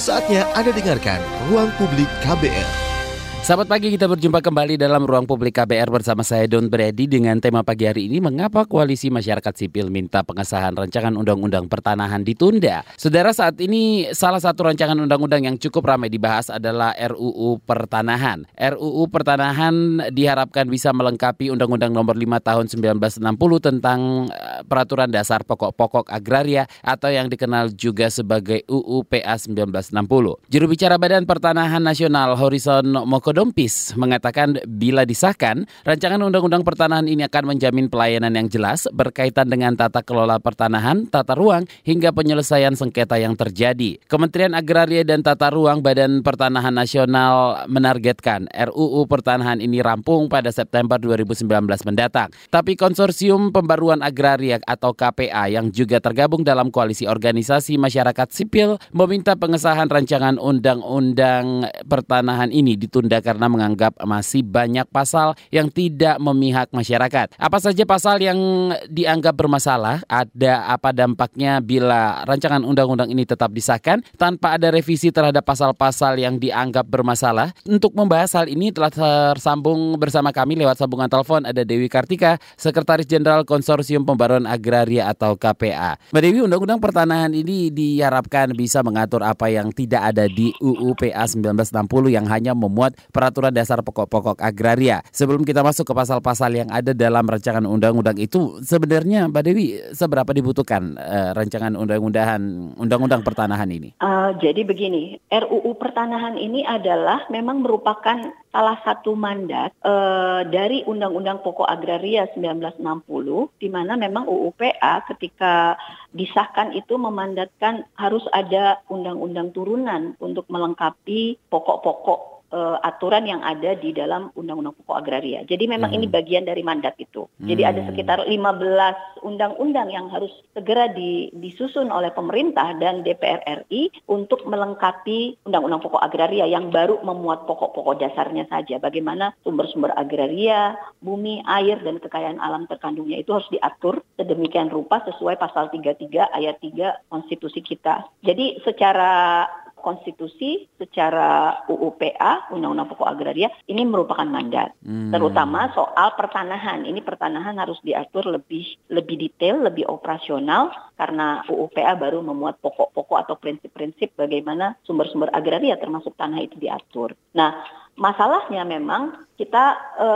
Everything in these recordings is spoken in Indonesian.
Saatnya Anda dengarkan Ruang Publik KBR. Selamat pagi, kita berjumpa kembali dalam ruang publik KBR bersama saya Don Brady dengan tema pagi hari ini mengapa koalisi masyarakat sipil minta pengesahan rancangan undang-undang pertanahan ditunda. Saudara saat ini salah satu rancangan undang-undang yang cukup ramai dibahas adalah RUU Pertanahan. RUU Pertanahan diharapkan bisa melengkapi Undang-Undang Nomor 5 Tahun 1960 tentang eh, Peraturan Dasar Pokok-pokok Agraria atau yang dikenal juga sebagai UU PA 1960. Juru bicara Badan Pertanahan Nasional Horizon Moko Dompis mengatakan bila disahkan, rancangan undang-undang pertanahan ini akan menjamin pelayanan yang jelas berkaitan dengan tata kelola pertanahan, tata ruang, hingga penyelesaian sengketa yang terjadi. Kementerian Agraria dan Tata Ruang Badan Pertanahan Nasional menargetkan RUU Pertanahan ini rampung pada September 2019 mendatang. Tapi Konsorsium Pembaruan Agraria atau KPA yang juga tergabung dalam koalisi organisasi masyarakat sipil meminta pengesahan rancangan undang-undang pertanahan ini ditunda karena menganggap masih banyak pasal yang tidak memihak masyarakat. Apa saja pasal yang dianggap bermasalah? Ada apa dampaknya bila rancangan undang-undang ini tetap disahkan tanpa ada revisi terhadap pasal-pasal yang dianggap bermasalah? Untuk membahas hal ini telah tersambung bersama kami lewat sambungan telepon ada Dewi Kartika, Sekretaris Jenderal Konsorsium Pembaruan Agraria atau KPA. Mbak Dewi, undang-undang pertanahan ini diharapkan bisa mengatur apa yang tidak ada di UU PA 1960 yang hanya memuat peraturan dasar pokok-pokok agraria. Sebelum kita masuk ke pasal-pasal yang ada dalam rancangan undang-undang itu, sebenarnya Mbak Dewi seberapa dibutuhkan uh, rancangan undang-undangan undang-undang pertanahan ini? Uh, jadi begini, RUU pertanahan ini adalah memang merupakan salah satu mandat uh, dari Undang-Undang Pokok Agraria 1960, di mana memang UUPA ketika disahkan itu memandatkan harus ada undang-undang turunan untuk melengkapi pokok-pokok uh, aturan yang ada di dalam Undang-Undang Pokok Agraria. Jadi memang hmm. ini bagian dari mandat itu. Hmm. Jadi ada hmm. sekitar 15 undang-undang yang harus segera di, disusun oleh pemerintah dan DPR RI untuk melengkapi Undang-Undang Pokok Agraria yang baru memuat pokok-pokok dasarnya saja. Bagaimana sumber-sumber agraria, bumi, air dan kekayaan alam terkandungnya itu harus diatur sedemikian rupa sesuai pasal 33 ayat 3 konstitusi kita. Jadi secara konstitusi secara UUPA Undang-Undang Pokok Agraria ini merupakan mandat hmm. terutama soal pertanahan ini pertanahan harus diatur lebih lebih detail lebih operasional karena UUPA baru memuat pokok-pokok atau prinsip-prinsip bagaimana sumber-sumber agraria termasuk tanah itu diatur. Nah Masalahnya memang kita e,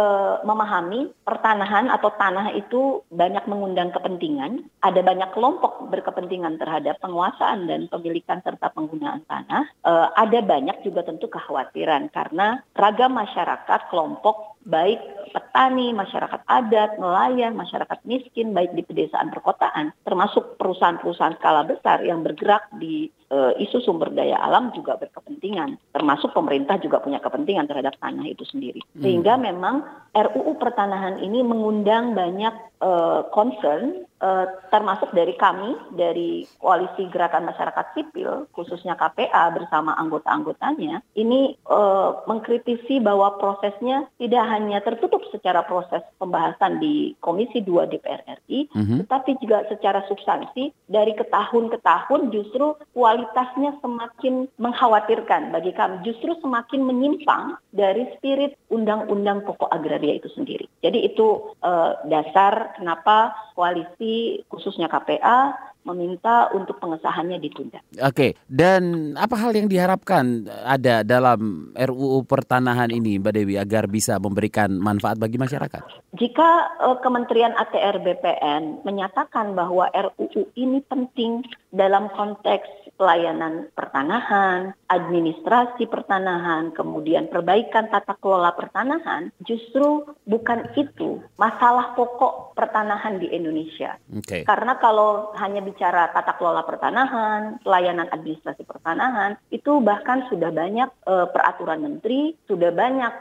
memahami pertanahan atau tanah itu banyak mengundang kepentingan. Ada banyak kelompok berkepentingan terhadap penguasaan dan pemilikan serta penggunaan tanah. E, ada banyak juga tentu kekhawatiran karena ragam masyarakat kelompok baik petani, masyarakat adat, nelayan, masyarakat miskin, baik di pedesaan perkotaan, termasuk perusahaan-perusahaan skala besar yang bergerak di e, isu sumber daya alam juga berkepentingan, termasuk pemerintah juga punya kepentingan terhadap tanah itu sendiri. Hmm. Sehingga memang RUU pertanahan ini mengundang banyak e, concern uh, termasuk dari kami dari koalisi gerakan masyarakat sipil khususnya KPA bersama anggota-anggotanya ini uh, mengkritisi bahwa prosesnya tidak hanya tertutup secara proses pembahasan di Komisi 2 DPR RI mm -hmm. tetapi juga secara substansi dari ke tahun ke tahun justru kualitasnya semakin mengkhawatirkan bagi kami justru semakin menyimpang dari spirit undang-undang pokok agraria itu sendiri. Jadi itu uh, dasar kenapa koalisi khususnya KPA meminta untuk pengesahannya ditunda. Oke, dan apa hal yang diharapkan ada dalam RUU pertanahan ini, Mbak Dewi, agar bisa memberikan manfaat bagi masyarakat? Jika uh, Kementerian ATR BPN menyatakan bahwa RUU ini penting dalam konteks pelayanan pertanahan, administrasi pertanahan, kemudian perbaikan tata kelola pertanahan, justru bukan itu masalah pokok pertanahan di Indonesia. Okay. Karena kalau hanya bicara tata kelola pertanahan, pelayanan administrasi pertanahan, itu bahkan sudah banyak e, peraturan menteri, sudah banyak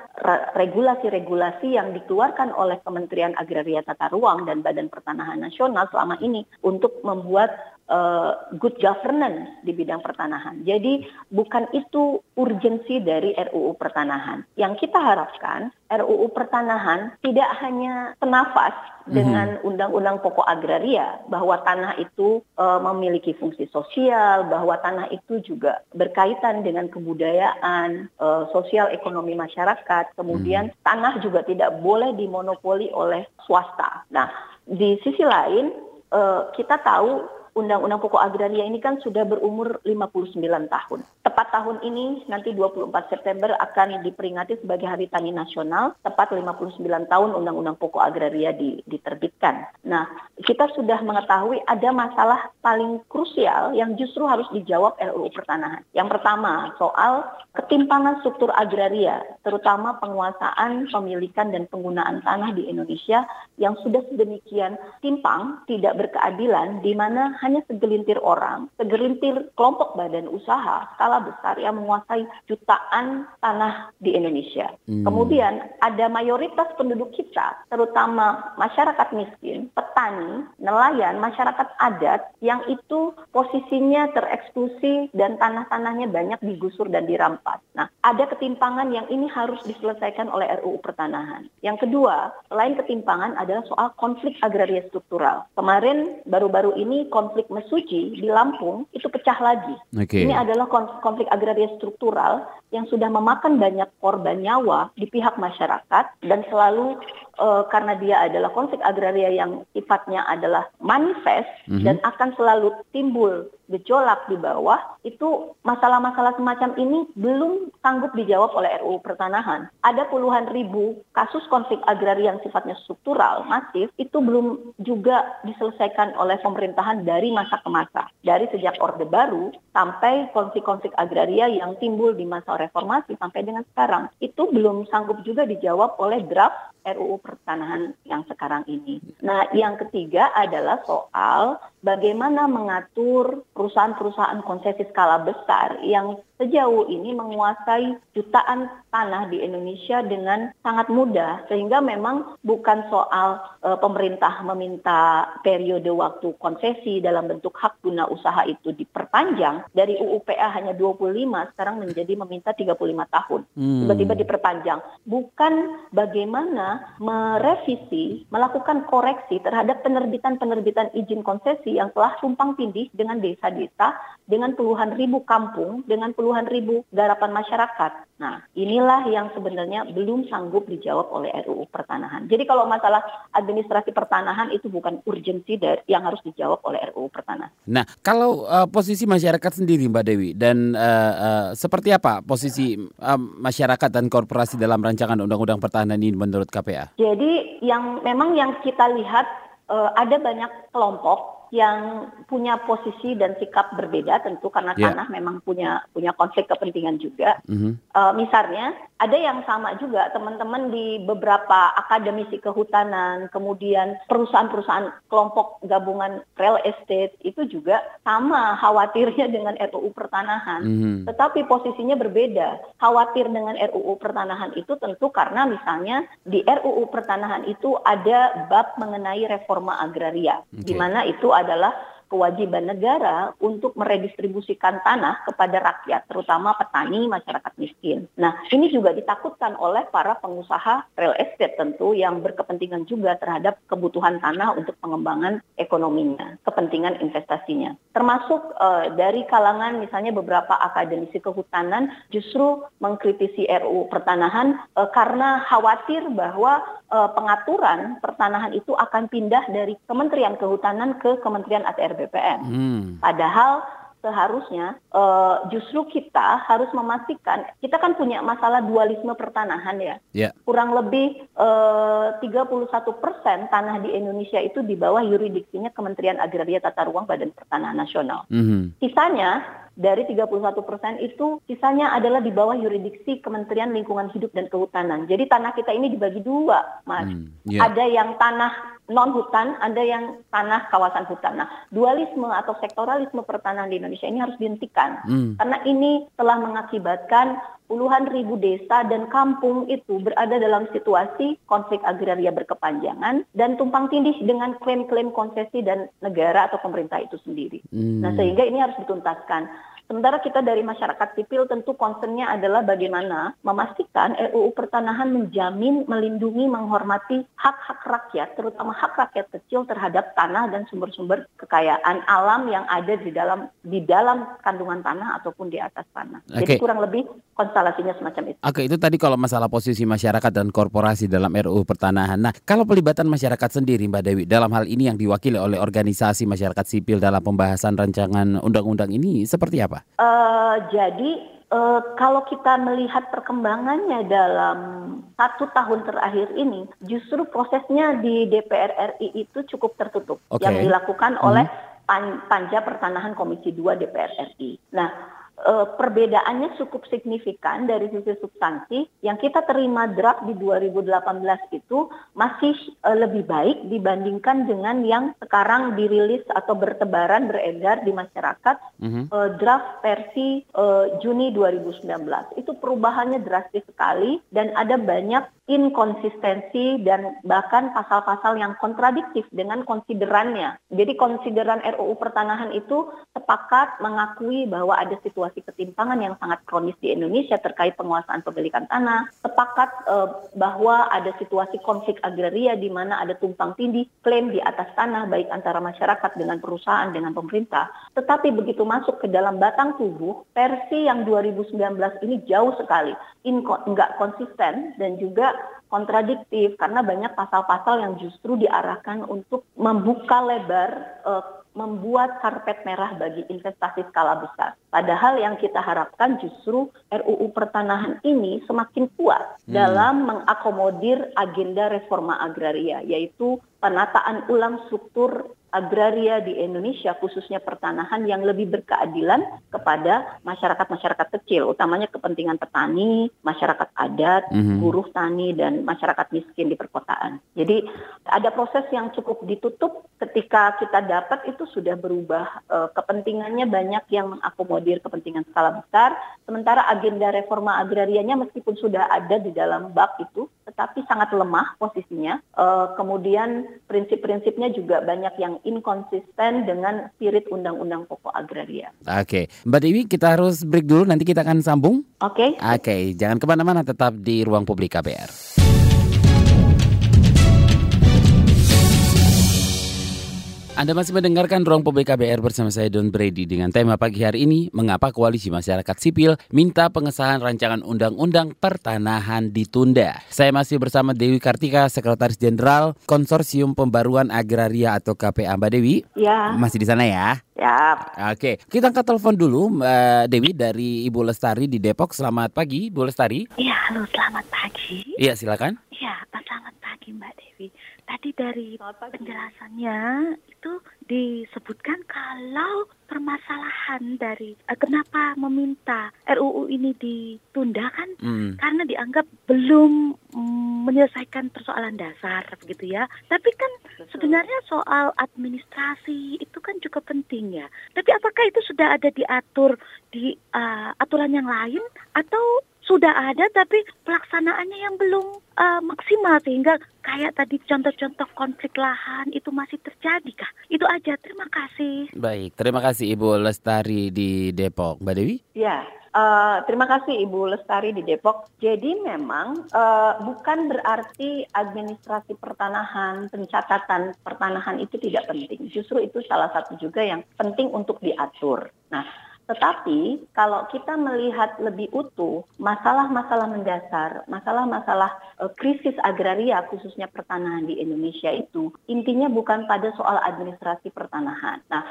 regulasi-regulasi yang dikeluarkan oleh Kementerian Agraria Tata Ruang dan Badan Pertanahan Nasional selama ini untuk membuat uh, good governance di bidang pertanahan. Jadi bukan itu urgensi dari RUU pertanahan. Yang kita harapkan RUU pertanahan tidak hanya penafas dengan undang-undang pokok agraria bahwa tanah itu uh, memiliki fungsi sosial, bahwa tanah itu juga berkaitan dengan kebudayaan, uh, sosial ekonomi masyarakat. Kemudian hmm. tanah juga tidak boleh dimonopoli oleh swasta. Nah, di sisi lain uh, kita tahu Undang-Undang Pokok Agraria ini kan sudah berumur 59 tahun. Tepat tahun ini nanti 24 September akan diperingati sebagai Hari Tani Nasional, tepat 59 tahun Undang-Undang Pokok Agraria diterbitkan. Nah, kita sudah mengetahui ada masalah paling krusial yang justru harus dijawab RUU Pertanahan. Yang pertama, soal ketimpangan struktur agraria, terutama penguasaan, pemilikan dan penggunaan tanah di Indonesia yang sudah sedemikian timpang, tidak berkeadilan di mana hanya segelintir orang, segelintir kelompok badan usaha skala besar yang menguasai jutaan tanah di Indonesia. Hmm. Kemudian ada mayoritas penduduk kita, terutama masyarakat miskin, petani, nelayan, masyarakat adat yang itu posisinya tereksklusi dan tanah-tanahnya banyak digusur dan dirampas. Nah, ada ketimpangan yang ini harus diselesaikan oleh RUU Pertanahan. Yang kedua, selain ketimpangan adalah soal konflik agraria struktural. Kemarin baru-baru ini konflik Mesuji di Lampung itu pecah lagi. Okay. Ini adalah konflik agraria struktural yang sudah memakan banyak korban nyawa di pihak masyarakat dan selalu uh, karena dia adalah konflik agraria yang sifatnya adalah manifest mm -hmm. dan akan selalu timbul gejolak di bawah, itu masalah-masalah semacam ini belum sanggup dijawab oleh RUU Pertanahan. Ada puluhan ribu kasus konflik agraria yang sifatnya struktural, masif, itu belum juga diselesaikan oleh pemerintahan dari masa ke masa. Dari sejak Orde Baru sampai konflik-konflik agraria yang timbul di masa reformasi sampai dengan sekarang. Itu belum sanggup juga dijawab oleh draft RUU Pertanahan yang sekarang ini. Nah, yang ketiga adalah soal bagaimana mengatur perusahaan-perusahaan konsesi skala besar yang sejauh ini menguasai jutaan tanah di Indonesia dengan sangat mudah sehingga memang bukan soal e, pemerintah meminta periode waktu konsesi dalam bentuk hak guna usaha itu diperpanjang dari UUPA hanya 25 sekarang menjadi meminta 35 tahun. Hmm. Tiba-tiba diperpanjang. Bukan bagaimana merevisi, melakukan koreksi terhadap penerbitan-penerbitan izin konsesi yang telah tumpang tindih dengan desa-desa, dengan puluhan ribu kampung, dengan puluhan puluhan ribu garapan masyarakat. Nah, inilah yang sebenarnya belum sanggup dijawab oleh RUU Pertanahan. Jadi kalau masalah administrasi pertanahan itu bukan urgensi yang harus dijawab oleh RUU Pertanahan. Nah, kalau uh, posisi masyarakat sendiri Mbak Dewi dan uh, uh, seperti apa posisi uh, masyarakat dan korporasi dalam rancangan Undang-Undang Pertahanan ini menurut KPA? Jadi yang memang yang kita lihat uh, ada banyak kelompok yang punya posisi dan sikap berbeda tentu karena yeah. tanah memang punya punya konflik kepentingan juga. Mm -hmm. uh, misalnya ada yang sama juga teman-teman di beberapa akademisi kehutanan, kemudian perusahaan-perusahaan kelompok gabungan real estate itu juga sama khawatirnya dengan RUU pertanahan. Mm -hmm. Tetapi posisinya berbeda. Khawatir dengan RUU pertanahan itu tentu karena misalnya di RUU pertanahan itu ada bab mengenai reforma agraria, okay. di mana itu adalah kewajiban negara untuk meredistribusikan tanah kepada rakyat, terutama petani, masyarakat miskin. Nah, ini juga ditakutkan oleh para pengusaha real estate tentu yang berkepentingan juga terhadap kebutuhan tanah untuk pengembangan ekonominya, kepentingan investasinya. Termasuk uh, dari kalangan misalnya beberapa akademisi kehutanan justru mengkritisi RUU pertanahan uh, karena khawatir bahwa uh, pengaturan pertanahan itu akan pindah dari Kementerian Kehutanan ke Kementerian ATR BPN. Hmm. Padahal seharusnya uh, justru kita harus memastikan kita kan punya masalah dualisme pertanahan ya. Yeah. Kurang lebih eh, uh, 31 persen tanah di Indonesia itu di bawah yuridiksinya Kementerian Agraria Tata Ruang Badan Pertanahan Nasional. Mm -hmm. Sisanya dari 31 persen itu sisanya adalah di bawah yuridiksi Kementerian Lingkungan Hidup dan Kehutanan. Jadi tanah kita ini dibagi dua, Mas. Hmm, yeah. Ada yang tanah non hutan, ada yang tanah kawasan hutan. Nah, dualisme atau sektoralisme pertanahan di Indonesia ini harus dihentikan hmm. karena ini telah mengakibatkan puluhan ribu desa dan kampung itu berada dalam situasi konflik agraria berkepanjangan dan tumpang tindih dengan klaim-klaim konsesi dan negara atau pemerintah itu sendiri. Hmm. Nah, sehingga ini harus dituntaskan. Sementara kita dari masyarakat sipil tentu concernnya adalah bagaimana memastikan RUU Pertanahan menjamin, melindungi, menghormati hak-hak rakyat, terutama hak rakyat kecil terhadap tanah dan sumber-sumber kekayaan alam yang ada di dalam di dalam kandungan tanah ataupun di atas tanah. Oke. Jadi kurang lebih konstelasinya semacam itu. Oke, itu tadi kalau masalah posisi masyarakat dan korporasi dalam RUU Pertanahan. Nah, kalau pelibatan masyarakat sendiri, Mbak Dewi, dalam hal ini yang diwakili oleh organisasi masyarakat sipil dalam pembahasan rancangan undang-undang ini seperti apa? Eh, jadi eh, kalau kita melihat perkembangannya dalam satu tahun terakhir ini, justru prosesnya di DPR RI itu cukup tertutup Oke. yang dilakukan oleh Pan- Panja Pertanahan Komisi 2 DPR RI. Nah, eh, perbedaannya cukup signifikan dari sisi substansi. Yang kita terima draft di 2018 itu masih eh, lebih baik dibandingkan dengan yang sekarang dirilis atau bertebaran beredar di masyarakat Mhm. eh, draft versi eh, Juni 2019. Itu perubahannya drastis sekali dan ada banyak inkonsistensi dan bahkan pasal-pasal yang kontradiktif dengan konsiderannya. Jadi konsideran RUU Pertanahan itu sepakat mengakui bahwa ada situasi ketimpangan yang sangat kronis di Indonesia terkait penguasaan pemilikan tanah, sepakat eh, bahwa ada situasi konflik agraria di mana ada tumpang tindih klaim di atas tanah baik antara masyarakat dengan perusahaan dengan pemerintah. Tetapi begitu masuk ke dalam batang tubuh, versi yang 2019 ini jauh sekali, nggak konsisten dan juga kontradiktif karena banyak pasal-pasal yang justru diarahkan untuk membuka lebar eh, membuat karpet merah bagi investasi skala besar. Padahal yang kita harapkan justru RUU Pertanahan ini semakin kuat dalam mengakomodir agenda reforma agraria, yaitu penataan ulang struktur agraria di Indonesia, khususnya pertanahan yang lebih berkeadilan kepada masyarakat-masyarakat kecil, utamanya kepentingan petani, masyarakat adat, Mhm. buruh tani, dan masyarakat miskin di perkotaan. Jadi ada proses yang cukup ditutup ketika kita dapat itu sudah berubah. Eh, kepentingannya banyak yang mengakomodir kepentingan skala besar, sementara agenda reforma agrarianya meskipun sudah ada di dalam bab itu, tetapi sangat lemah posisinya. Eh, kemudian prinsip-prinsipnya juga banyak yang inkonsisten dengan spirit Undang-Undang Pokok Agraria. Oke, Mbak Dewi kita harus break dulu, nanti kita akan sambung. Oke? Oke, jangan ke mana-mana, tetap di ruang publik KBR. Anda masih mendengarkan Ruang Publik KBR bersama saya Don Brady dengan tema pagi hari ini Mengapa Koalisi Masyarakat Sipil minta pengesahan rancangan Undang-Undang Pertanahan ditunda. Saya masih bersama Dewi Kartika, Sekretaris Jenderal Konsorsium Pembaruan Agraria atau KPA. Mbak Dewi, Ya, masih di sana ya? ya. Oke, kita angkat telepon dulu Mbak Dewi dari Ibu Lestari di Depok. Selamat pagi, Bu Lestari. Iya, halo selamat pagi. Iya, silakan. Iya, selamat pagi Mbak Dewi. Dari penjelasannya itu disebutkan kalau permasalahan dari eh, kenapa meminta RUU ini ditunda kan Hmm. karena dianggap belum mm, menyelesaikan persoalan dasar begitu ya. Tapi kan sebenarnya soal administrasi itu kan juga penting ya. Tapi apakah itu sudah ada diatur di eh, aturan yang lain atau sudah ada tapi pelaksanaannya yang belum eh, maksimal sehingga kayak tadi contoh-contoh konflik lahan itu masih terjadi kah? Itu aja. Terima kasih. Baik, terima kasih Ibu Lestari di Depok. Mbak Dewi? Ya, eh, terima kasih Ibu Lestari di Depok. Jadi memang eh, bukan berarti administrasi pertanahan, pencatatan pertanahan itu tidak penting. Justru itu salah satu juga yang penting untuk diatur. Nah, tetapi kalau kita melihat lebih utuh masalah-masalah mendasar, masalah-masalah eh, krisis agraria khususnya pertanahan di Indonesia itu intinya bukan pada soal administrasi pertanahan. Nah,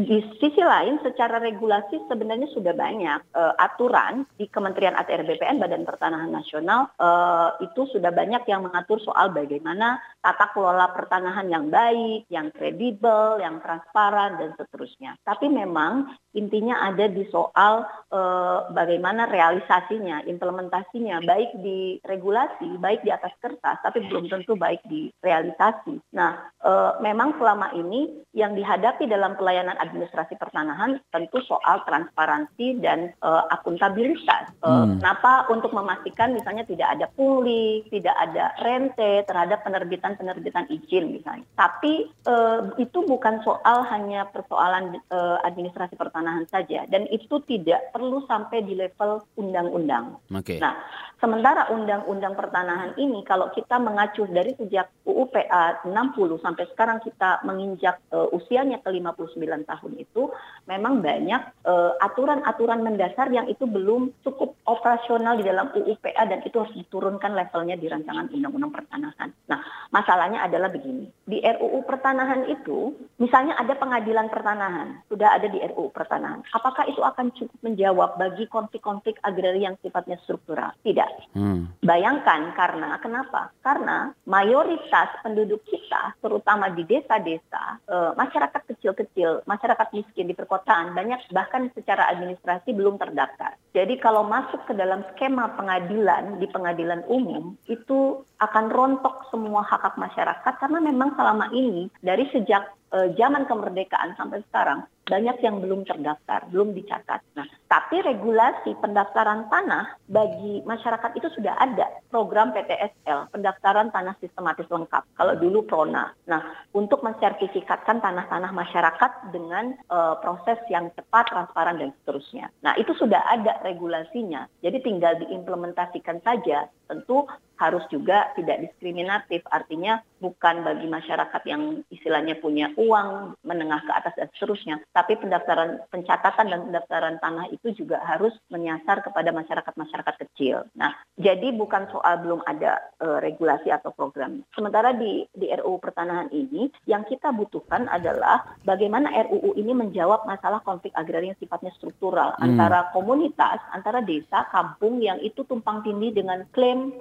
di sisi lain, secara regulasi sebenarnya sudah banyak eh, aturan di Kementerian ATR BPN Badan Pertanahan Nasional eh, itu sudah banyak yang mengatur soal bagaimana tata kelola pertanahan yang baik, yang kredibel, yang transparan dan seterusnya. Tapi memang intinya ada di soal eh, bagaimana realisasinya, implementasinya, baik di regulasi, baik di atas kertas, tapi belum tentu baik di realisasi. Nah, memang selama ini yang dihadapi dalam pelayanan administrasi pertanahan tentu soal transparansi dan uh, akuntabilitas. Uh, hmm. Kenapa untuk memastikan misalnya tidak ada pungli, tidak ada rente terhadap penerbitan-penerbitan izin misalnya. Tapi uh, itu bukan soal hanya persoalan uh, administrasi pertanahan saja dan itu tidak perlu sampai di level undang-undang. Okay. Nah, Sementara undang-undang pertanahan ini kalau kita mengacu dari sejak UU PA 60 sampai sekarang kita menginjak uh, usianya ke 59 tahun itu memang banyak uh, aturan-aturan mendasar yang itu belum cukup operasional di dalam UU PA dan itu harus diturunkan levelnya di rancangan undang-undang pertanahan. Nah, masalahnya adalah begini. Di RUU pertanahan itu misalnya ada pengadilan pertanahan, sudah ada di RUU pertanahan. Apakah itu akan cukup menjawab bagi konflik-konflik agraria yang sifatnya struktural? Tidak Hmm. Bayangkan karena kenapa? Karena mayoritas penduduk kita, terutama di desa-desa, e, masyarakat kecil-kecil, masyarakat miskin di perkotaan, banyak bahkan secara administrasi belum terdaftar. Jadi kalau masuk ke dalam skema pengadilan di pengadilan umum itu akan rontok semua hak hak masyarakat karena memang selama ini dari sejak e, zaman kemerdekaan sampai sekarang banyak yang belum terdaftar, belum dicatat. Nah, tapi regulasi pendaftaran tanah bagi masyarakat itu sudah ada program PTSL, pendaftaran tanah sistematis lengkap. Kalau dulu Prona. Nah, untuk mensertifikatkan tanah-tanah masyarakat dengan uh, proses yang cepat, transparan dan seterusnya. Nah, itu sudah ada regulasinya. Jadi tinggal diimplementasikan saja. Tentu harus juga tidak diskriminatif. Artinya bukan bagi masyarakat yang istilahnya punya uang menengah ke atas dan seterusnya, tapi pendaftaran pencatatan dan pendaftaran tanah itu juga harus menyasar kepada masyarakat-masyarakat kecil. Nah, jadi bukan soal belum ada e, regulasi atau program. Sementara di di RUU pertanahan ini yang kita butuhkan adalah bagaimana RUU ini menjawab masalah konflik agraria yang sifatnya struktural hmm. antara komunitas, antara desa, kampung yang itu tumpang tindih dengan klaim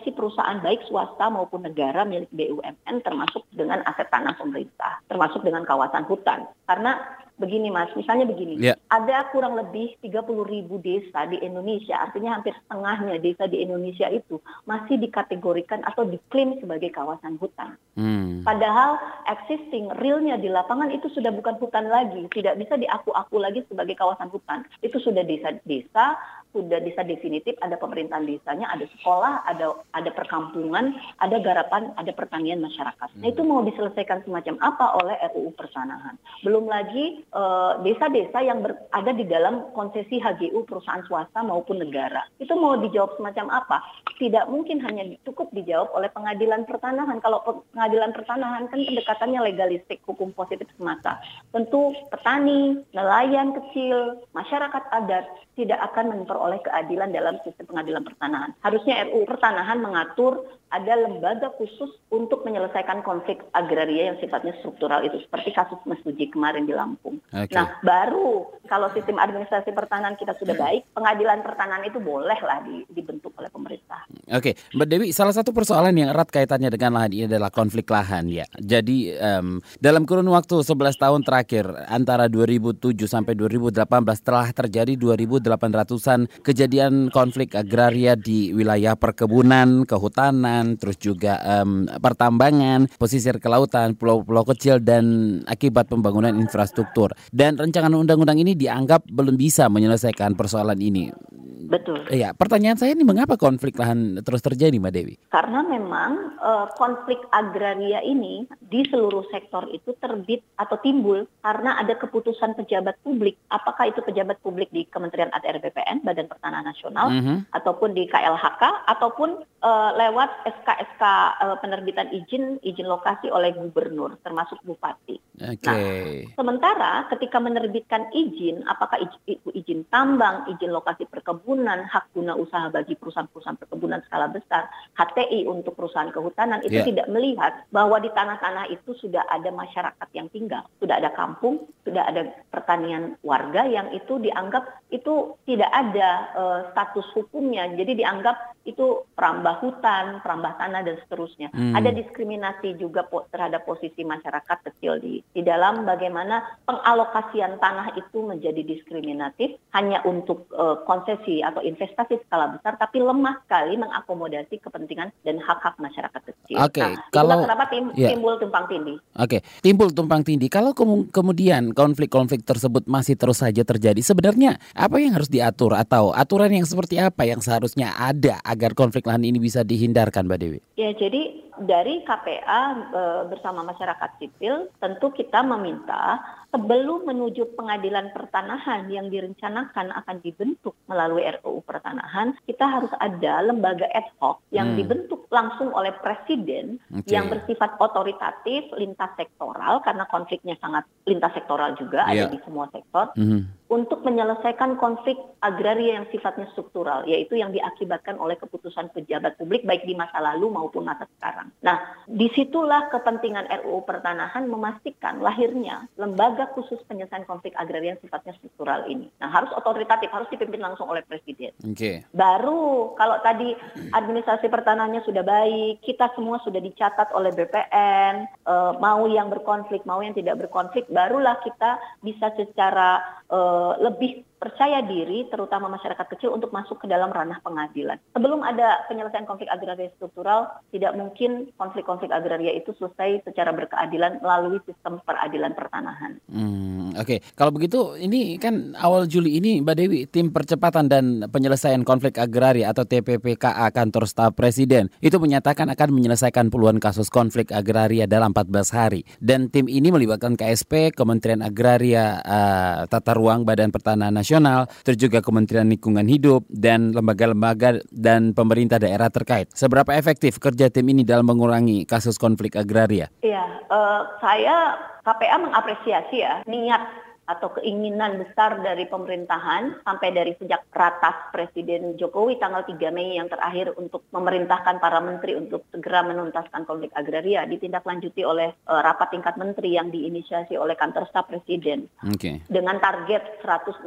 konsesi perusahaan baik swasta maupun negara milik BUMN termasuk dengan aset tanah pemerintah, termasuk dengan kawasan hutan. Karena begini Mas, misalnya begini, yeah. ada kurang lebih 30 ribu desa di Indonesia, artinya hampir setengahnya desa di Indonesia itu masih dikategorikan atau diklaim sebagai kawasan hutan. Hmm. Padahal existing realnya di lapangan itu sudah bukan hutan lagi, tidak bisa diaku-aku lagi sebagai kawasan hutan. Itu sudah desa-desa, sudah desa definitif, ada pemerintahan desanya, ada sekolah, ada ada perkampungan, ada garapan, ada pertanian masyarakat. Nah itu mau diselesaikan semacam apa oleh RUU Persanahan. Belum lagi Eh, desa-desa uh, yang berada di dalam konsesi HGU perusahaan swasta maupun negara. Itu mau dijawab semacam apa? Tidak mungkin hanya cukup dijawab oleh pengadilan pertanahan. Kalau pengadilan pertanahan kan pendekatannya legalistik, hukum positif semata. Tentu petani, nelayan kecil, masyarakat adat tidak akan memperoleh keadilan dalam sistem pengadilan pertanahan. Harusnya RUU pertanahan mengatur ada lembaga khusus untuk menyelesaikan konflik agraria yang sifatnya struktural itu seperti kasus Mas Uji kemarin di Lampung. Okay. Nah, baru kalau sistem administrasi pertanahan kita sudah baik, pengadilan pertanahan itu bolehlah di, dibentuk oleh pemerintah. Oke, okay. Mbak Dewi, salah satu persoalan yang erat kaitannya dengan lahan ini adalah konflik lahan ya. Jadi um, dalam kurun waktu 11 tahun terakhir antara 2007 sampai 2018 telah terjadi 2.800-an kejadian konflik agraria di wilayah perkebunan, kehutanan terus juga um, pertambangan, pesisir kelautan, pulau-pulau kecil dan akibat pembangunan infrastruktur. Dan rancangan undang-undang ini dianggap belum bisa menyelesaikan persoalan ini. Betul. Iya, pertanyaan saya ini mengapa konflik lahan terus terjadi, Mbak Dewi? Karena memang uh, konflik agraria ini di seluruh sektor itu terbit atau timbul karena ada keputusan pejabat publik. Apakah itu pejabat publik di Kementerian ATR BPN, Badan Pertanahan Nasional, mm -hmm. ataupun di KLHK, ataupun uh, lewat SK-SK uh, penerbitan izin izin lokasi oleh gubernur, termasuk bupati. Okay. Nah, sementara ketika menerbitkan izin, apakah izin, izin tambang, izin lokasi perkebunan perkebunan, hak guna usaha bagi perusahaan-perusahaan perkebunan skala besar, HTI untuk perusahaan kehutanan itu yeah. tidak melihat bahwa di tanah-tanah itu sudah ada masyarakat yang tinggal, sudah ada kampung, sudah ada pertanian warga yang itu dianggap itu tidak ada uh, status hukumnya, jadi dianggap itu perambah hutan, perambah tanah dan seterusnya. Hmm. Ada diskriminasi juga po terhadap posisi masyarakat kecil di di dalam bagaimana pengalokasian tanah itu menjadi diskriminatif hanya untuk uh, konsesi atau investasi skala besar tapi lemah sekali mengakomodasi kepentingan dan hak-hak masyarakat kecil. Oke, nah, kalau- kenapa tim- ya. timbul tumpang tindih. Oke, timbul tumpang tindih. Kalau kemu- kemudian konflik-konflik tersebut masih terus saja terjadi, sebenarnya apa yang harus diatur atau aturan yang seperti apa yang seharusnya ada agar konflik lahan ini bisa dihindarkan, Mbak Dewi? Ya, jadi dari KPA e, bersama masyarakat sipil tentu kita meminta sebelum menuju pengadilan pertanahan yang direncanakan akan dibentuk melalui RUU pertanahan, kita harus ada lembaga ad hoc yang Hmm. dibentuk langsung oleh presiden Oke. yang bersifat otoritatif lintas sektoral karena konfliknya sangat lintas sektoral juga Iya. ada di semua sektor Mhm. Untuk menyelesaikan konflik agraria yang sifatnya struktural, yaitu yang diakibatkan oleh keputusan pejabat publik baik di masa lalu maupun masa sekarang. Nah, di situlah kepentingan RUU Pertanahan memastikan lahirnya lembaga khusus penyelesaian konflik agraria yang sifatnya struktural ini. Nah, harus otoritatif, harus dipimpin langsung oleh presiden. Oke. Baru kalau tadi administrasi pertanahannya sudah baik, kita semua sudah dicatat oleh BPN, eh, mau yang berkonflik, mau yang tidak berkonflik, barulah kita bisa secara eh, lebih percaya diri, terutama masyarakat kecil untuk masuk ke dalam ranah pengadilan. Sebelum ada penyelesaian konflik agraria struktural, tidak mungkin konflik-konflik agraria itu selesai secara berkeadilan melalui sistem peradilan pertanahan. Hmm, Oke, kalau begitu ini kan awal Juli ini Mbak Dewi tim percepatan dan penyelesaian konflik agraria atau TPPKA kantor staf presiden itu menyatakan akan menyelesaikan puluhan kasus konflik agraria dalam 14 hari dan tim ini melibatkan KSP, Kementerian Agraria, eh, Tata Ruang, Badan Pertanahan Nasional, terus juga Kementerian Lingkungan Hidup dan lembaga-lembaga dan pemerintah daerah terkait. Seberapa efektif kerja tim ini dalam mengurangi kasus konflik agraria? Iya, eh, saya KPA mengapresiasi ya niat atau keinginan besar dari pemerintahan sampai dari sejak ratas Presiden Jokowi tanggal 3 Mei yang terakhir untuk memerintahkan para menteri untuk segera menuntaskan konflik agraria ditindaklanjuti oleh eh, rapat tingkat menteri yang diinisiasi oleh kantor staf presiden Oke. dengan target 167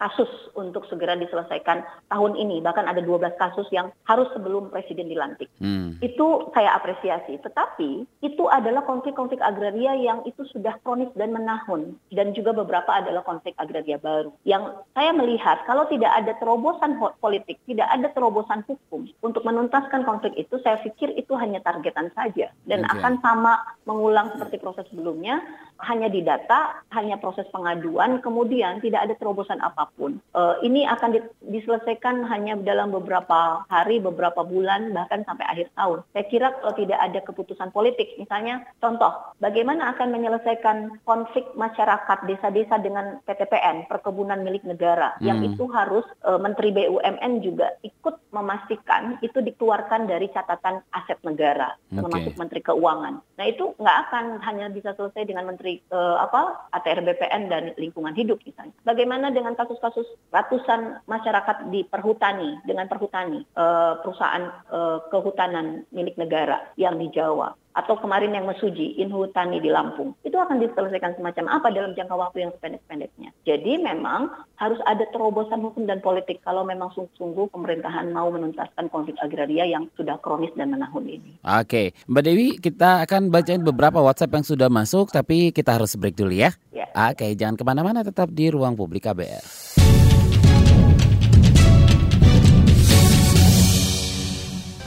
kasus untuk segera diselesaikan tahun ini bahkan ada 12 kasus yang harus sebelum presiden dilantik Hmm. itu saya apresiasi. Tetapi itu adalah konflik-konflik agraria yang itu sudah kronis dan menahun dan juga beberapa adalah konflik agraria baru. Yang saya melihat kalau tidak ada terobosan politik, tidak ada terobosan hukum untuk menuntaskan konflik itu, saya pikir itu hanya targetan saja dan Oke. akan sama mengulang seperti proses sebelumnya, hanya didata, hanya proses pengaduan, kemudian tidak ada terobosan apa pun. Eh, ini akan di- diselesaikan hanya dalam beberapa hari, beberapa bulan, bahkan sampai akhir tahun. Saya kira kalau tidak ada keputusan politik, misalnya contoh, bagaimana akan menyelesaikan konflik masyarakat desa-desa dengan PTPN, perkebunan milik negara, yang Hmm. itu harus eh, Menteri BUMN juga ikut memastikan itu dikeluarkan dari catatan aset negara, Oke. termasuk Menteri Keuangan. Nah itu nggak akan hanya bisa selesai dengan Menteri eh, apa ATR BPN dan Lingkungan Hidup misalnya. Bagaimana dengan kasus-kasus ratusan masyarakat di perhutani dengan perhutani eh, perusahaan eh, kehutanan milik negara yang di Jawa atau kemarin yang Mesuji Inhutani di Lampung itu akan diselesaikan semacam apa dalam jangka waktu yang sependek-pendeknya. Jadi memang harus ada terobosan hukum dan politik kalau memang sungguh-sungguh pemerintahan mau menuntaskan konflik agraria yang sudah kronis dan menahun ini. Oke, Mbak Dewi, kita akan bacain beberapa WhatsApp yang sudah masuk, tapi kita harus break dulu ya. Ya. Oke, jangan ke mana-mana, tetap di ruang publik KBR.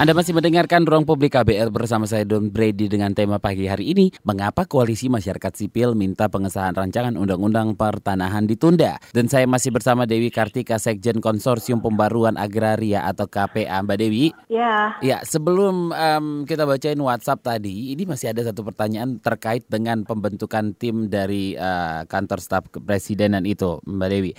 Anda masih mendengarkan Ruang Publik KBR bersama saya Don Brady dengan tema pagi hari ini Mengapa Koalisi Masyarakat Sipil minta pengesahan rancangan Undang-Undang Pertanahan ditunda? Dan saya masih bersama Dewi Kartika Sekjen Konsorsium Pembaruan Agraria atau KPA Mbak Dewi? Ya, Ya, sebelum em, kita bacain WhatsApp tadi, ini masih ada satu pertanyaan terkait dengan pembentukan tim dari eh, kantor staf kepresidenan itu, Mbak Dewi.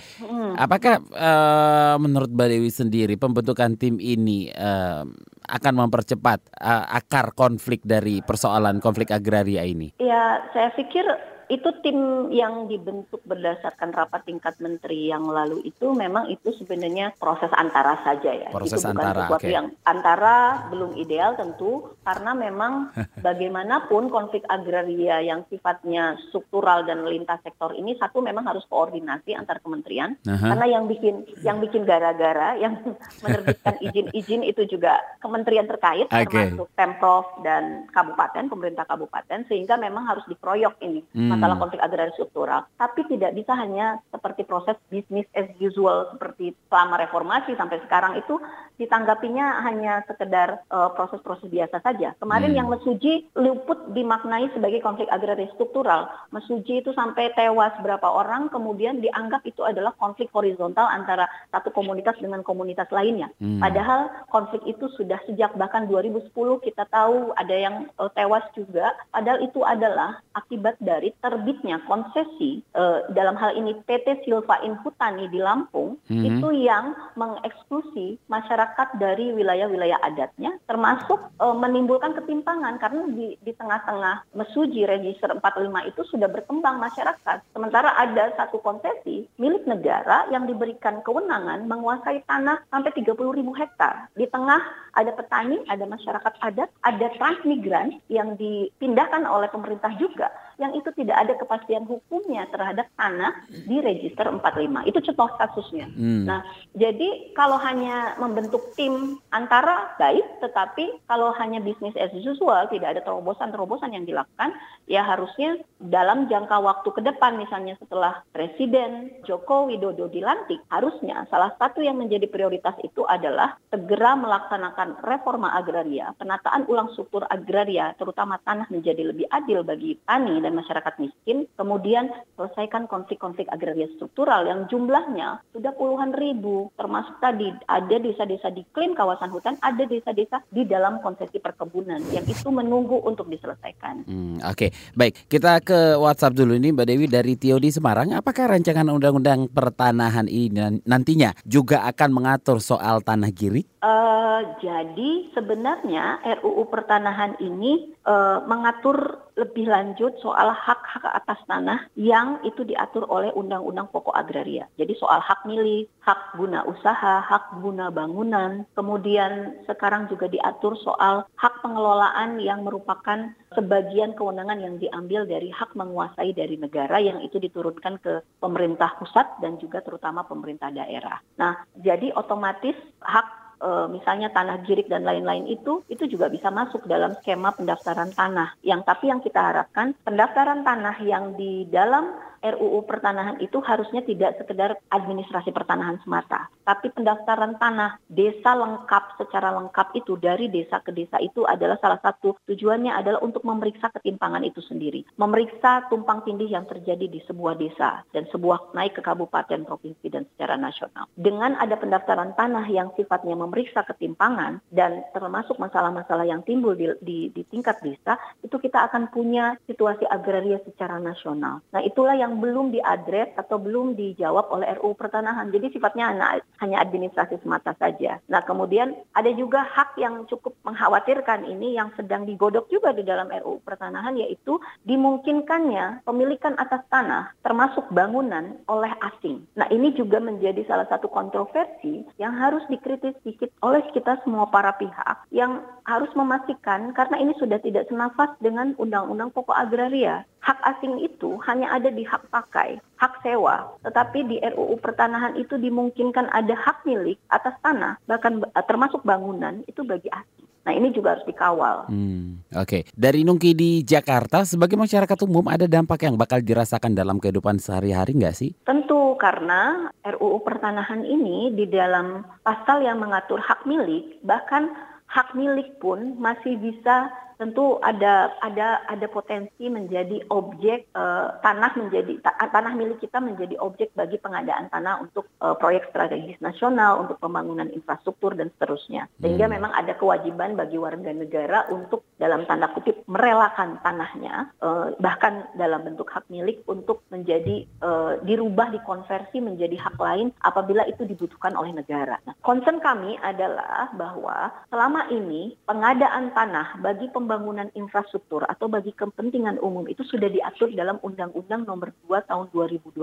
Apakah eh, menurut Mbak Dewi sendiri pembentukan tim ini em, akan mempercepat eh, akar konflik dari persoalan konflik agraria ini? Ya, saya pikir itu tim yang dibentuk berdasarkan rapat tingkat menteri yang lalu itu memang itu sebenarnya proses antara saja ya. Proses itu bukan antara, sesuatu oke. yang antara belum ideal tentu karena memang bagaimanapun konflik agraria yang sifatnya struktural dan lintas sektor ini satu memang harus koordinasi antar kementerian Aha. karena yang bikin yang bikin gara-gara yang menerbitkan izin-izin itu juga kementerian terkait Oke. termasuk pemprov dan kabupaten pemerintah kabupaten sehingga memang harus dikeroyok ini Hmm. Masalah konflik agraria struktural. Tapi tidak bisa hanya seperti proses bisnis as usual seperti selama reformasi sampai sekarang itu ditanggapinya hanya sekedar uh, proses-proses biasa saja. Kemarin hmm. yang Mesuji luput dimaknai sebagai konflik agraria struktural. Mesuji itu sampai tewas berapa orang, kemudian dianggap itu adalah konflik horizontal antara satu komunitas dengan komunitas lainnya. Hmm. Padahal konflik itu sudah sejak bahkan 2010 kita tahu ada yang uh, tewas juga. Padahal itu adalah akibat dari terbitnya konsesi uh, dalam hal ini PT Silva Infutani di Lampung hmm. itu yang mengeksklusi masyarakat dari wilayah-wilayah adatnya, termasuk e, menimbulkan ketimpangan karena di, di tengah-tengah Mesuji Register 45 itu sudah berkembang masyarakat. Sementara ada satu konsesi milik negara yang diberikan kewenangan menguasai tanah sampai 30 ribu hektar. Di tengah ada petani, ada masyarakat adat, ada transmigran yang dipindahkan oleh pemerintah juga yang itu tidak ada kepastian hukumnya terhadap tanah di register 45. Itu contoh kasusnya. Hmm. Nah, jadi kalau hanya membentuk tim antara baik, tetapi kalau hanya bisnis as usual, tidak ada terobosan-terobosan yang dilakukan, ya harusnya dalam jangka waktu ke depan, misalnya setelah Presiden Joko Widodo dilantik, harusnya salah satu yang menjadi prioritas itu adalah segera melaksanakan reforma agraria, penataan ulang struktur agraria, terutama tanah menjadi lebih adil bagi tani dan masyarakat miskin, kemudian selesaikan konflik-konflik agraria struktural yang jumlahnya sudah puluhan ribu, termasuk tadi ada desa-desa di klaim kawasan hutan, ada desa-desa di dalam konsesi perkebunan yang itu menunggu untuk diselesaikan. Hmm, Oke. Baik kita ke WhatsApp dulu ini Mbak Dewi dari Tio di Semarang. Apakah rancangan undang-undang pertanahan ini nantinya juga akan mengatur soal tanah girik? Uh, jadi sebenarnya RUU pertanahan ini uh, mengatur lebih lanjut soal hak-hak atas tanah yang itu diatur oleh Undang-Undang Pokok Agraria. Jadi soal hak milik, hak guna usaha, hak guna bangunan, kemudian sekarang juga diatur soal hak pengelolaan yang merupakan sebagian kewenangan yang diambil dari hak menguasai dari negara yang itu diturunkan ke pemerintah pusat dan juga terutama pemerintah daerah. Nah, jadi otomatis hak uh, misalnya tanah girik dan lain-lain itu itu juga bisa masuk dalam skema pendaftaran tanah. Yang tapi yang kita harapkan pendaftaran tanah yang di dalam RUU pertanahan itu harusnya tidak sekedar administrasi pertanahan semata, tapi pendaftaran tanah desa lengkap secara lengkap itu dari desa ke desa itu adalah salah satu tujuannya adalah untuk memeriksa ketimpangan itu sendiri, memeriksa tumpang tindih yang terjadi di sebuah desa dan sebuah naik ke kabupaten, provinsi dan secara nasional. Dengan ada pendaftaran tanah yang sifatnya memeriksa ketimpangan dan termasuk masalah-masalah yang timbul di, di, di tingkat desa, itu kita akan punya situasi agraria secara nasional. Nah itulah yang yang belum diadres atau belum dijawab oleh RUU pertanahan. Jadi sifatnya hanya administrasi semata saja. Nah kemudian ada juga hak yang cukup mengkhawatirkan ini yang sedang digodok juga di dalam RUU pertanahan yaitu dimungkinkannya pemilikan atas tanah termasuk bangunan oleh asing. Nah ini juga menjadi salah satu kontroversi yang harus dikritis sedikit oleh kita semua para pihak yang harus memastikan karena ini sudah tidak senafas dengan Undang-Undang Pokok Agraria. Hak asing itu hanya ada di hak pakai, hak sewa. Tetapi di RUU pertanahan itu dimungkinkan ada hak milik atas tanah, bahkan termasuk bangunan itu bagi asing. Nah ini juga harus dikawal. Hmm, Oke, okay. dari Nungki di Jakarta, sebagai masyarakat umum ada dampak yang bakal dirasakan dalam kehidupan sehari-hari nggak sih? Tentu karena RUU pertanahan ini di dalam pasal yang mengatur hak milik, bahkan hak milik pun masih bisa tentu ada ada ada potensi menjadi objek uh, tanah menjadi ta tanah milik kita menjadi objek bagi pengadaan tanah untuk uh, proyek strategis nasional untuk pembangunan infrastruktur dan seterusnya sehingga hmm. memang ada kewajiban bagi warga negara untuk dalam tanda kutip merelakan tanahnya uh, bahkan dalam bentuk hak milik untuk menjadi uh, dirubah dikonversi menjadi hak lain apabila itu dibutuhkan oleh negara. Nah, concern kami adalah bahwa selama ini pengadaan tanah bagi pembangunan infrastruktur atau bagi kepentingan umum itu sudah diatur dalam Undang-Undang Nomor 2 Tahun 2012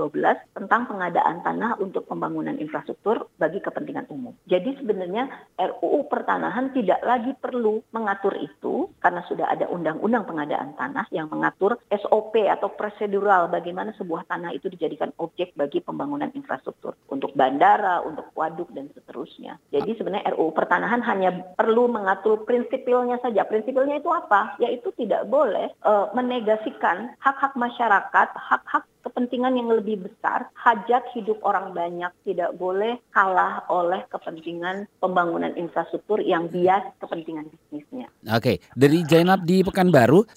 tentang pengadaan tanah untuk pembangunan infrastruktur bagi kepentingan umum. Jadi sebenarnya RUU pertanahan tidak lagi perlu mengatur itu karena sudah ada undang-undang pengadaan tanah yang mengatur SOP atau prosedural bagaimana sebuah tanah itu dijadikan objek bagi pembangunan infrastruktur untuk bandara, untuk waduk dan seterusnya. Jadi sebenarnya RUU pertanahan hanya perlu mengatur prinsipilnya saja. Prinsipilnya itu apa? Yaitu tidak boleh uh, menegasikan hak-hak masyarakat, hak-hak kepentingan yang lebih besar, hajat hidup orang banyak tidak boleh kalah oleh kepentingan pembangunan infrastruktur yang bias kepentingan bisnisnya. Oke, dari Jainab di Pekanbaru,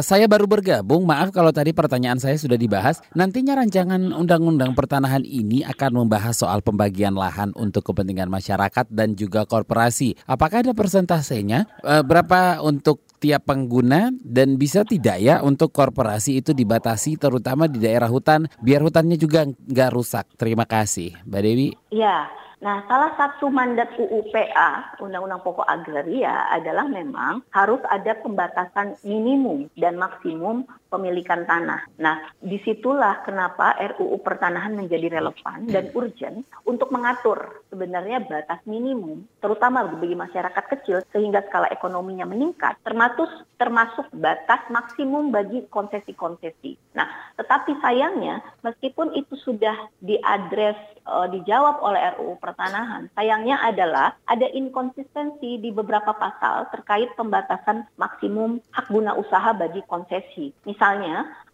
saya baru bergabung. Maaf kalau tadi pertanyaan saya sudah dibahas. Nantinya rancangan undang-undang pertanahan ini akan membahas soal pembagian lahan untuk kepentingan masyarakat dan juga korporasi. Apakah ada persentasenya? Eh, berapa untuk tiap pengguna dan bisa tidak ya untuk korporasi itu dibatasi terutama di daerah hutan biar hutannya juga nggak rusak. Terima kasih, Mbak Dewi. Ya, Nah, salah satu mandat UUPA, Undang-Undang Pokok Agraria, adalah memang harus ada pembatasan minimum dan maksimum pemilikan tanah. Nah, di situlah kenapa RUU Pertanahan menjadi relevan dan urgent untuk mengatur sebenarnya batas minimum, terutama bagi masyarakat kecil, sehingga skala ekonominya meningkat, termasuk termasuk batas maksimum bagi konsesi-konsesi. Nah, tetapi sayangnya, meskipun itu sudah diadres, uh, dijawab oleh RUU pertanahan. Sayangnya adalah ada inkonsistensi di beberapa pasal terkait pembatasan maksimum hak guna usaha bagi konsesi.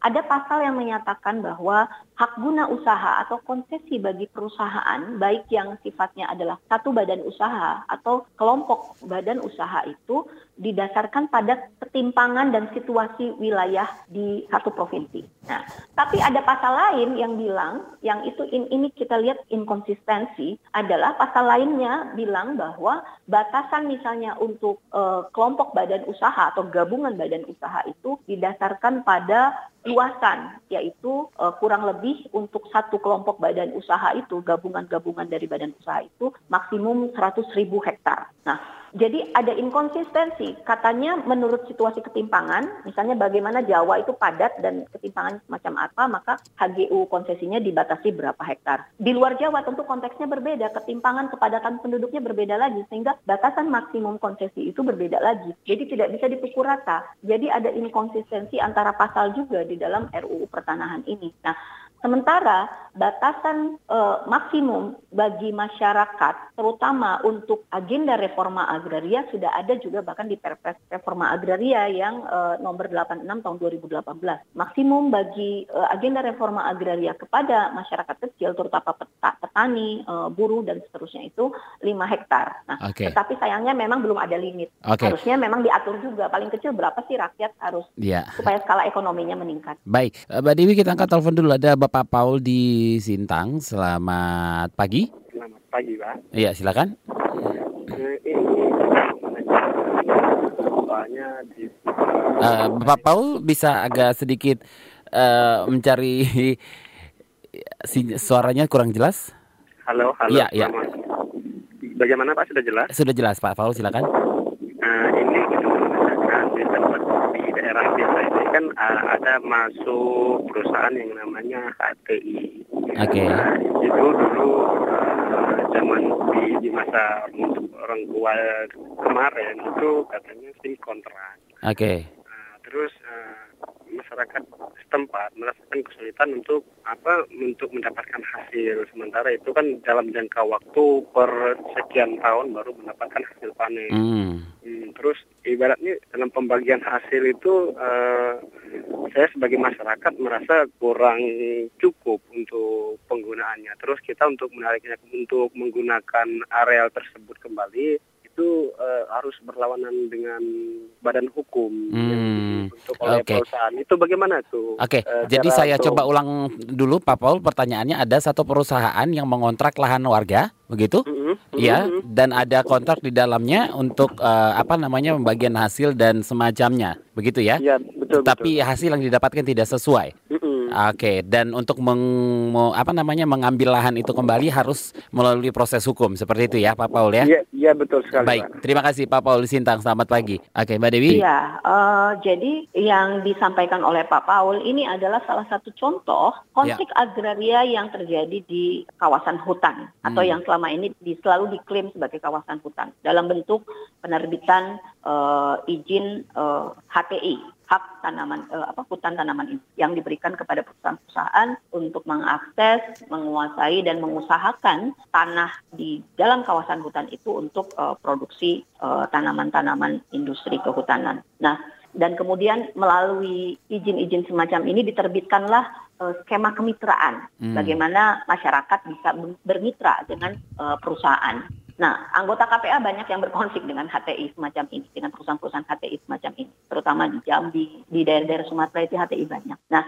Ada pasal yang menyatakan bahwa hak guna usaha atau konsesi bagi perusahaan baik yang sifatnya adalah satu badan usaha atau kelompok badan usaha itu didasarkan pada ketimpangan dan situasi wilayah di satu provinsi. Nah, tapi ada pasal lain yang bilang yang itu in, ini kita lihat inkonsistensi adalah pasal lainnya bilang bahwa batasan misalnya untuk uh, kelompok badan usaha atau gabungan badan usaha itu didasarkan pada luasan yaitu uh, kurang lebih untuk satu kelompok badan usaha itu gabungan-gabungan dari badan usaha itu maksimum 100 ribu hektar. Nah, jadi ada inkonsistensi. Katanya menurut situasi ketimpangan, misalnya bagaimana Jawa itu padat dan ketimpangan semacam apa, maka HGU konsesinya dibatasi berapa hektar. Di luar Jawa tentu konteksnya berbeda, ketimpangan kepadatan penduduknya berbeda lagi, sehingga batasan maksimum konsesi itu berbeda lagi. Jadi tidak bisa dipukul rata. Jadi ada inkonsistensi antara pasal juga di dalam RUU pertanahan ini. Nah, Sementara batasan uh, maksimum bagi masyarakat, terutama untuk agenda reforma agraria sudah ada juga bahkan di Perpres Reforma Agraria yang uh, nomor 86 tahun 2018. Maksimum bagi uh, agenda reforma agraria kepada masyarakat kecil, terutama peta, petani, uh, buruh dan seterusnya itu 5 hektar. Nah, okay. tetapi sayangnya memang belum ada limit. Okay. Harusnya memang diatur juga paling kecil berapa sih rakyat harus yeah. supaya skala ekonominya meningkat. Baik, Mbak Dewi kita angkat telepon dulu ada Bapak Pak Paul di Sintang. Selamat pagi. Selamat pagi, Pak. Iya, silakan. Uh, Bapak Paul bisa agak sedikit uh, mencari suaranya kurang jelas? Halo, halo. Iya, iya. Bagaimana Pak? Sudah jelas? Sudah jelas, Pak Paul, silakan. Uh, ini kita menanyakan di tempat di daerah desa ini kan uh, ada masuk perusahaan yang namanya HTI. Oke. Okay. Nah, itu dulu uh, zaman di, di masa orang tua kemarin itu katanya sih kontrak. Oke. Okay. Uh, terus uh, masyarakat setempat merasakan kesulitan untuk apa untuk mendapatkan hasil sementara itu kan dalam jangka waktu per sekian tahun baru mendapatkan hasil panen. Hmm. Hmm, terus ibaratnya dalam pembagian hasil itu uh, saya sebagai masyarakat merasa kurang cukup untuk penggunaannya. Terus kita untuk menariknya untuk menggunakan areal tersebut kembali itu uh, harus berlawanan dengan badan hukum hmm. yang untuk oleh okay. perusahaan. Itu bagaimana tuh? Oke, okay. uh, jadi saya untuk... coba ulang dulu Pak Paul pertanyaannya ada satu perusahaan yang mengontrak lahan warga, begitu? Mm -hmm. Ya, mm -hmm. dan ada kontrak di dalamnya untuk uh, apa namanya pembagian hasil dan semacamnya, begitu ya? Iya, betul. Tapi betul. hasil yang didapatkan tidak sesuai. Mm -hmm. Oke, dan untuk meng, apa namanya mengambil lahan itu kembali harus melalui proses hukum seperti itu ya, Pak Paul ya? Iya, iya betul sekali. Baik, Pak. terima kasih Pak Paul Sintang. Selamat pagi. Oke, Mbak Dewi. Iya, uh, jadi yang disampaikan oleh Pak Paul ini adalah salah satu contoh konflik ya. agraria yang terjadi di kawasan hutan hmm. atau yang selama ini di, selalu diklaim sebagai kawasan hutan dalam bentuk penerbitan uh, izin uh, HTI hak tanaman uh, apa hutan tanaman ini yang diberikan kepada perusahaan-perusahaan untuk mengakses, menguasai dan mengusahakan tanah di dalam kawasan hutan itu untuk uh, produksi tanaman-tanaman uh, industri kehutanan. Nah, dan kemudian melalui izin-izin semacam ini diterbitkanlah uh, skema kemitraan hmm. bagaimana masyarakat bisa bermitra dengan uh, perusahaan. Nah, anggota KPA banyak yang berkonflik dengan HTI semacam ini, dengan perusahaan-perusahaan HTI semacam ini, terutama di Jambi, di daerah-daerah Sumatera itu HTI banyak. Nah,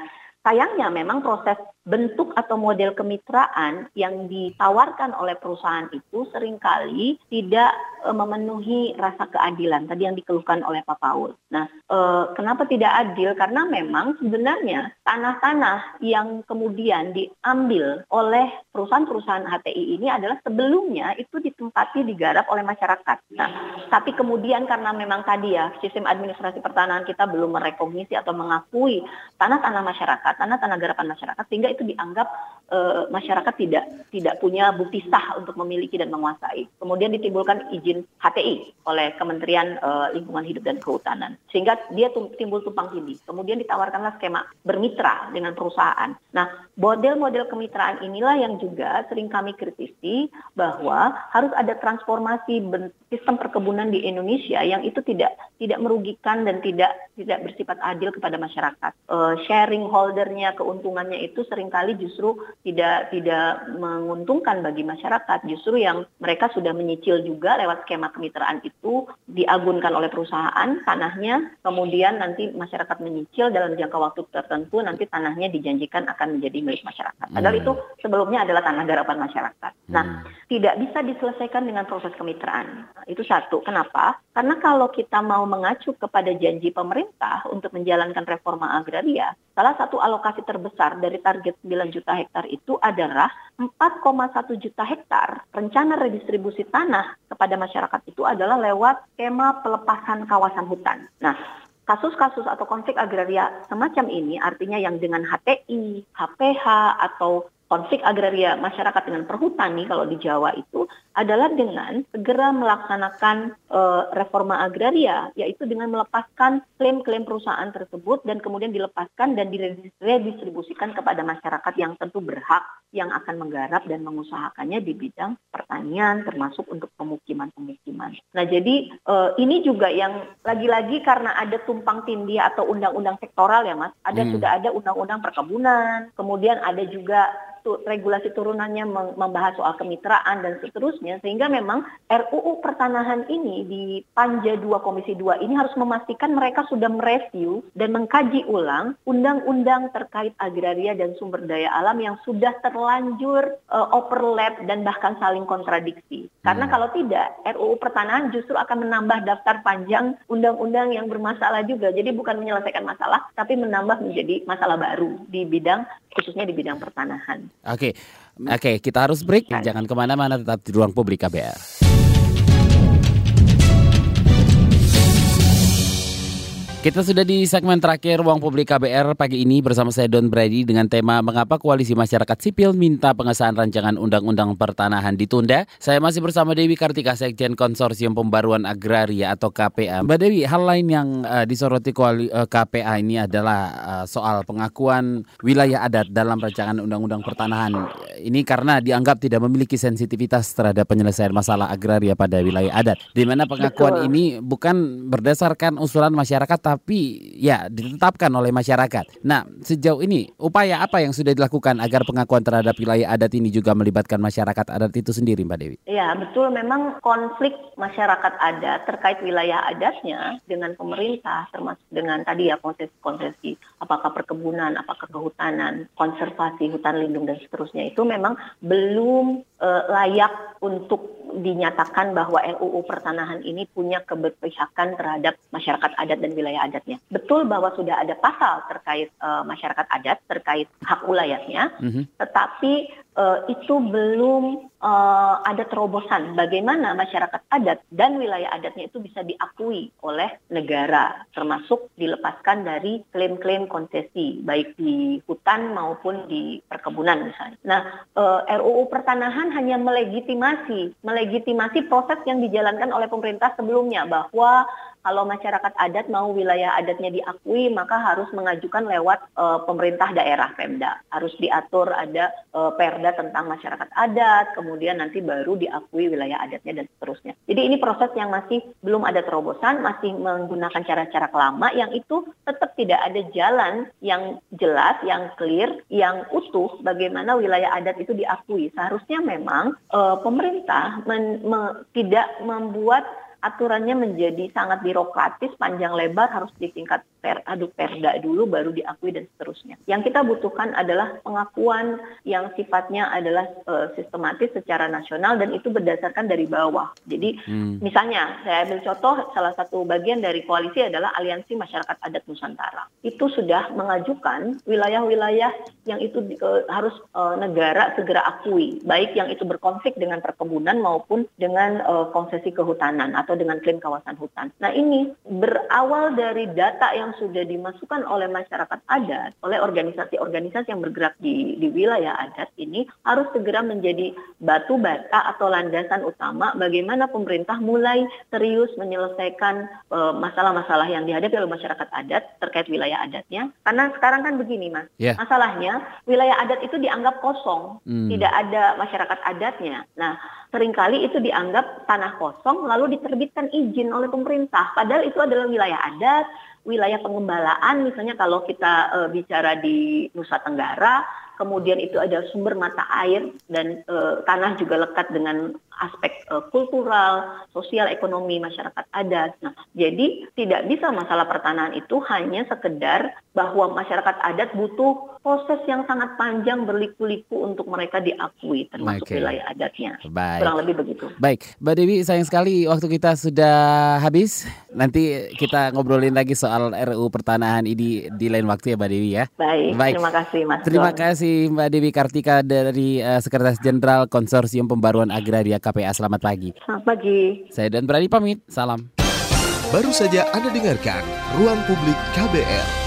sayangnya memang proses bentuk atau model kemitraan yang ditawarkan oleh perusahaan itu sering kali tidak e, memenuhi rasa keadilan tadi yang dikeluhkan oleh Pak Paul. Nah, e, kenapa tidak adil? Karena memang sebenarnya tanah-tanah yang kemudian diambil oleh perusahaan-perusahaan HTI ini adalah sebelumnya itu ditempati digarap oleh masyarakat. Nah, tapi kemudian karena memang tadi ya sistem administrasi pertanahan kita belum merekognisi atau mengakui tanah-tanah masyarakat, tanah-tanah garapan masyarakat sehingga itu dianggap e, masyarakat tidak tidak punya bukti sah untuk memiliki dan menguasai. Kemudian ditimbulkan izin HTI oleh Kementerian e, Lingkungan Hidup dan Kehutanan sehingga dia timbul tumpang tindih. Kemudian ditawarkanlah skema bermitra dengan perusahaan. Nah, model-model kemitraan inilah yang juga sering kami kritisi bahwa harus ada transformasi sistem perkebunan di Indonesia yang itu tidak tidak merugikan dan tidak tidak bersifat adil kepada masyarakat. Uh, sharing holdernya keuntungannya itu sering kali justru tidak tidak menguntungkan bagi masyarakat. Justru yang mereka sudah menyicil juga lewat skema kemitraan itu diagunkan oleh perusahaan tanahnya, kemudian nanti masyarakat menyicil dalam jangka waktu tertentu nanti tanahnya dijanjikan akan menjadi milik masyarakat. Padahal hmm. itu sebelumnya adalah tanah garapan masyarakat. Nah, hmm. tidak bisa diselesaikan dengan proses kemitraan. Itu satu. Kenapa? Karena kalau kita mau mengacu kepada janji pemerintah untuk menjalankan reforma agraria, salah satu alokasi terbesar dari target 9 juta hektar itu adalah 4,1 juta hektar. Rencana redistribusi tanah kepada masyarakat itu adalah lewat skema pelepasan kawasan hutan. Nah, kasus-kasus atau konflik agraria semacam ini artinya yang dengan HTI, HPH atau konflik agraria masyarakat dengan perhutani kalau di Jawa itu adalah dengan segera melaksanakan uh, reforma agraria, yaitu dengan melepaskan klaim-klaim perusahaan tersebut dan kemudian dilepaskan dan diredistribusikan kepada masyarakat yang tentu berhak yang akan menggarap dan mengusahakannya di bidang pertanian termasuk untuk pemukiman-pemukiman. Nah, jadi uh, ini juga yang lagi-lagi karena ada tumpang tindih atau undang-undang sektoral ya, Mas. Ada hmm. sudah ada undang-undang perkebunan, kemudian ada juga regulasi turunannya membahas soal kemitraan dan seterusnya sehingga memang RUU pertanahan ini di Panja 2 Komisi 2 ini harus memastikan mereka sudah mereview dan mengkaji ulang undang-undang terkait agraria dan sumber daya alam yang sudah terlanjur uh, overlap dan bahkan saling kontradiksi. Karena hmm. kalau tidak RUU pertanahan justru akan menambah daftar panjang undang-undang yang bermasalah juga. Jadi bukan menyelesaikan masalah tapi menambah menjadi masalah baru di bidang khususnya di bidang pertanahan. Oke, oke okay, kita harus break. Jangan ke mana-mana, tetap di ruang publik KBR. Kita sudah di segmen terakhir Ruang Publik KBR pagi ini bersama saya Don Brady dengan tema Mengapa Koalisi Masyarakat Sipil minta pengesahan rancangan Undang-Undang Pertanahan ditunda. Saya masih bersama Dewi Kartika Sekjen Konsorsium Pembaruan Agraria atau KPA. Mbak Dewi, hal lain yang uh, disoroti kuali, uh, eh, KPA ini adalah uh, soal pengakuan wilayah adat dalam rancangan Undang-Undang Pertanahan. Ini karena dianggap tidak memiliki sensitivitas terhadap penyelesaian masalah agraria pada wilayah adat. Di mana pengakuan Betul. ini bukan berdasarkan usulan masyarakat tapi ya ditetapkan oleh masyarakat. Nah, sejauh ini upaya apa yang sudah dilakukan agar pengakuan terhadap wilayah adat ini juga melibatkan masyarakat adat itu sendiri, Mbak Dewi? Ya, betul. Memang konflik masyarakat adat terkait wilayah adatnya dengan pemerintah, termasuk dengan tadi ya konsesi-konsesi, apakah perkebunan, apakah kehutanan, konservasi hutan lindung dan seterusnya itu memang belum layak untuk dinyatakan bahwa RUU pertanahan ini punya keberpihakan terhadap masyarakat adat dan wilayah adatnya. Betul bahwa sudah ada pasal terkait uh, masyarakat adat terkait hak wilayahnya, mm -hmm. tetapi uh, itu belum uh, ada terobosan bagaimana masyarakat adat dan wilayah adatnya itu bisa diakui oleh negara, termasuk dilepaskan dari klaim-klaim konsesi baik di hutan maupun di perkebunan misalnya. Nah, uh, eh, RUU pertanahan hanya melegitimasi, melegitimasi proses yang dijalankan oleh pemerintah sebelumnya bahwa kalau masyarakat adat mau wilayah adatnya diakui maka harus mengajukan lewat uh, pemerintah daerah Pemda. Harus diatur ada uh, perda tentang masyarakat adat, kemudian nanti baru diakui wilayah adatnya dan seterusnya. Jadi ini proses yang masih belum ada terobosan, masih menggunakan cara-cara lama yang itu tetap tidak ada jalan yang jelas, yang clear, yang utuh bagaimana wilayah adat itu diakui. Seharusnya memang uh, pemerintah men, me, tidak membuat aturannya menjadi sangat birokratis, panjang lebar, harus di tingkat per, aduk perda dulu, baru diakui dan seterusnya. Yang kita butuhkan adalah pengakuan yang sifatnya adalah uh, sistematis secara nasional dan itu berdasarkan dari bawah. Jadi hmm. misalnya saya ambil contoh salah satu bagian dari koalisi adalah Aliansi Masyarakat Adat Nusantara. Itu sudah mengajukan wilayah-wilayah yang itu uh, harus uh, negara segera akui, baik yang itu berkonflik dengan perkebunan maupun dengan uh, konsesi kehutanan atau dengan klaim kawasan hutan. Nah ini berawal dari data yang sudah dimasukkan oleh masyarakat adat, oleh organisasi-organisasi yang bergerak di, di wilayah adat ini harus segera menjadi batu bata atau landasan utama bagaimana pemerintah mulai serius menyelesaikan uh, masalah-masalah yang dihadapi oleh masyarakat adat terkait wilayah adatnya. Karena sekarang kan begini mas, yeah. masalahnya wilayah adat itu dianggap kosong, hmm. tidak ada masyarakat adatnya. Nah sering kali itu dianggap tanah kosong lalu diterbitkan izin oleh pemerintah. Padahal itu adalah wilayah adat, wilayah pengembalaan misalnya kalau kita uh, bicara di Nusa Tenggara, kemudian itu ada sumber mata air dan uh, tanah juga lekat dengan aspek uh, kultural, sosial, ekonomi masyarakat adat. Nah, jadi tidak bisa masalah pertanahan itu hanya sekedar bahwa masyarakat adat butuh proses yang sangat panjang berliku-liku untuk mereka diakui termasuk okay. wilayah adatnya. Baik. Kurang lebih begitu. Baik, Mbak Dewi sayang sekali waktu kita sudah habis. Nanti kita ngobrolin lagi soal RUU pertanahan ini di lain waktu ya Mbak Dewi ya. Baik, Baik. terima kasih Mas. Terima Don. kasih Mbak Dewi Kartika dari uh, Sekretaris Jenderal Konsorsium Pembaruan Agraria KPA. Selamat pagi. Selamat pagi. Saya Dan Berani pamit. Salam. Baru saja Anda dengarkan Ruang Publik KBR.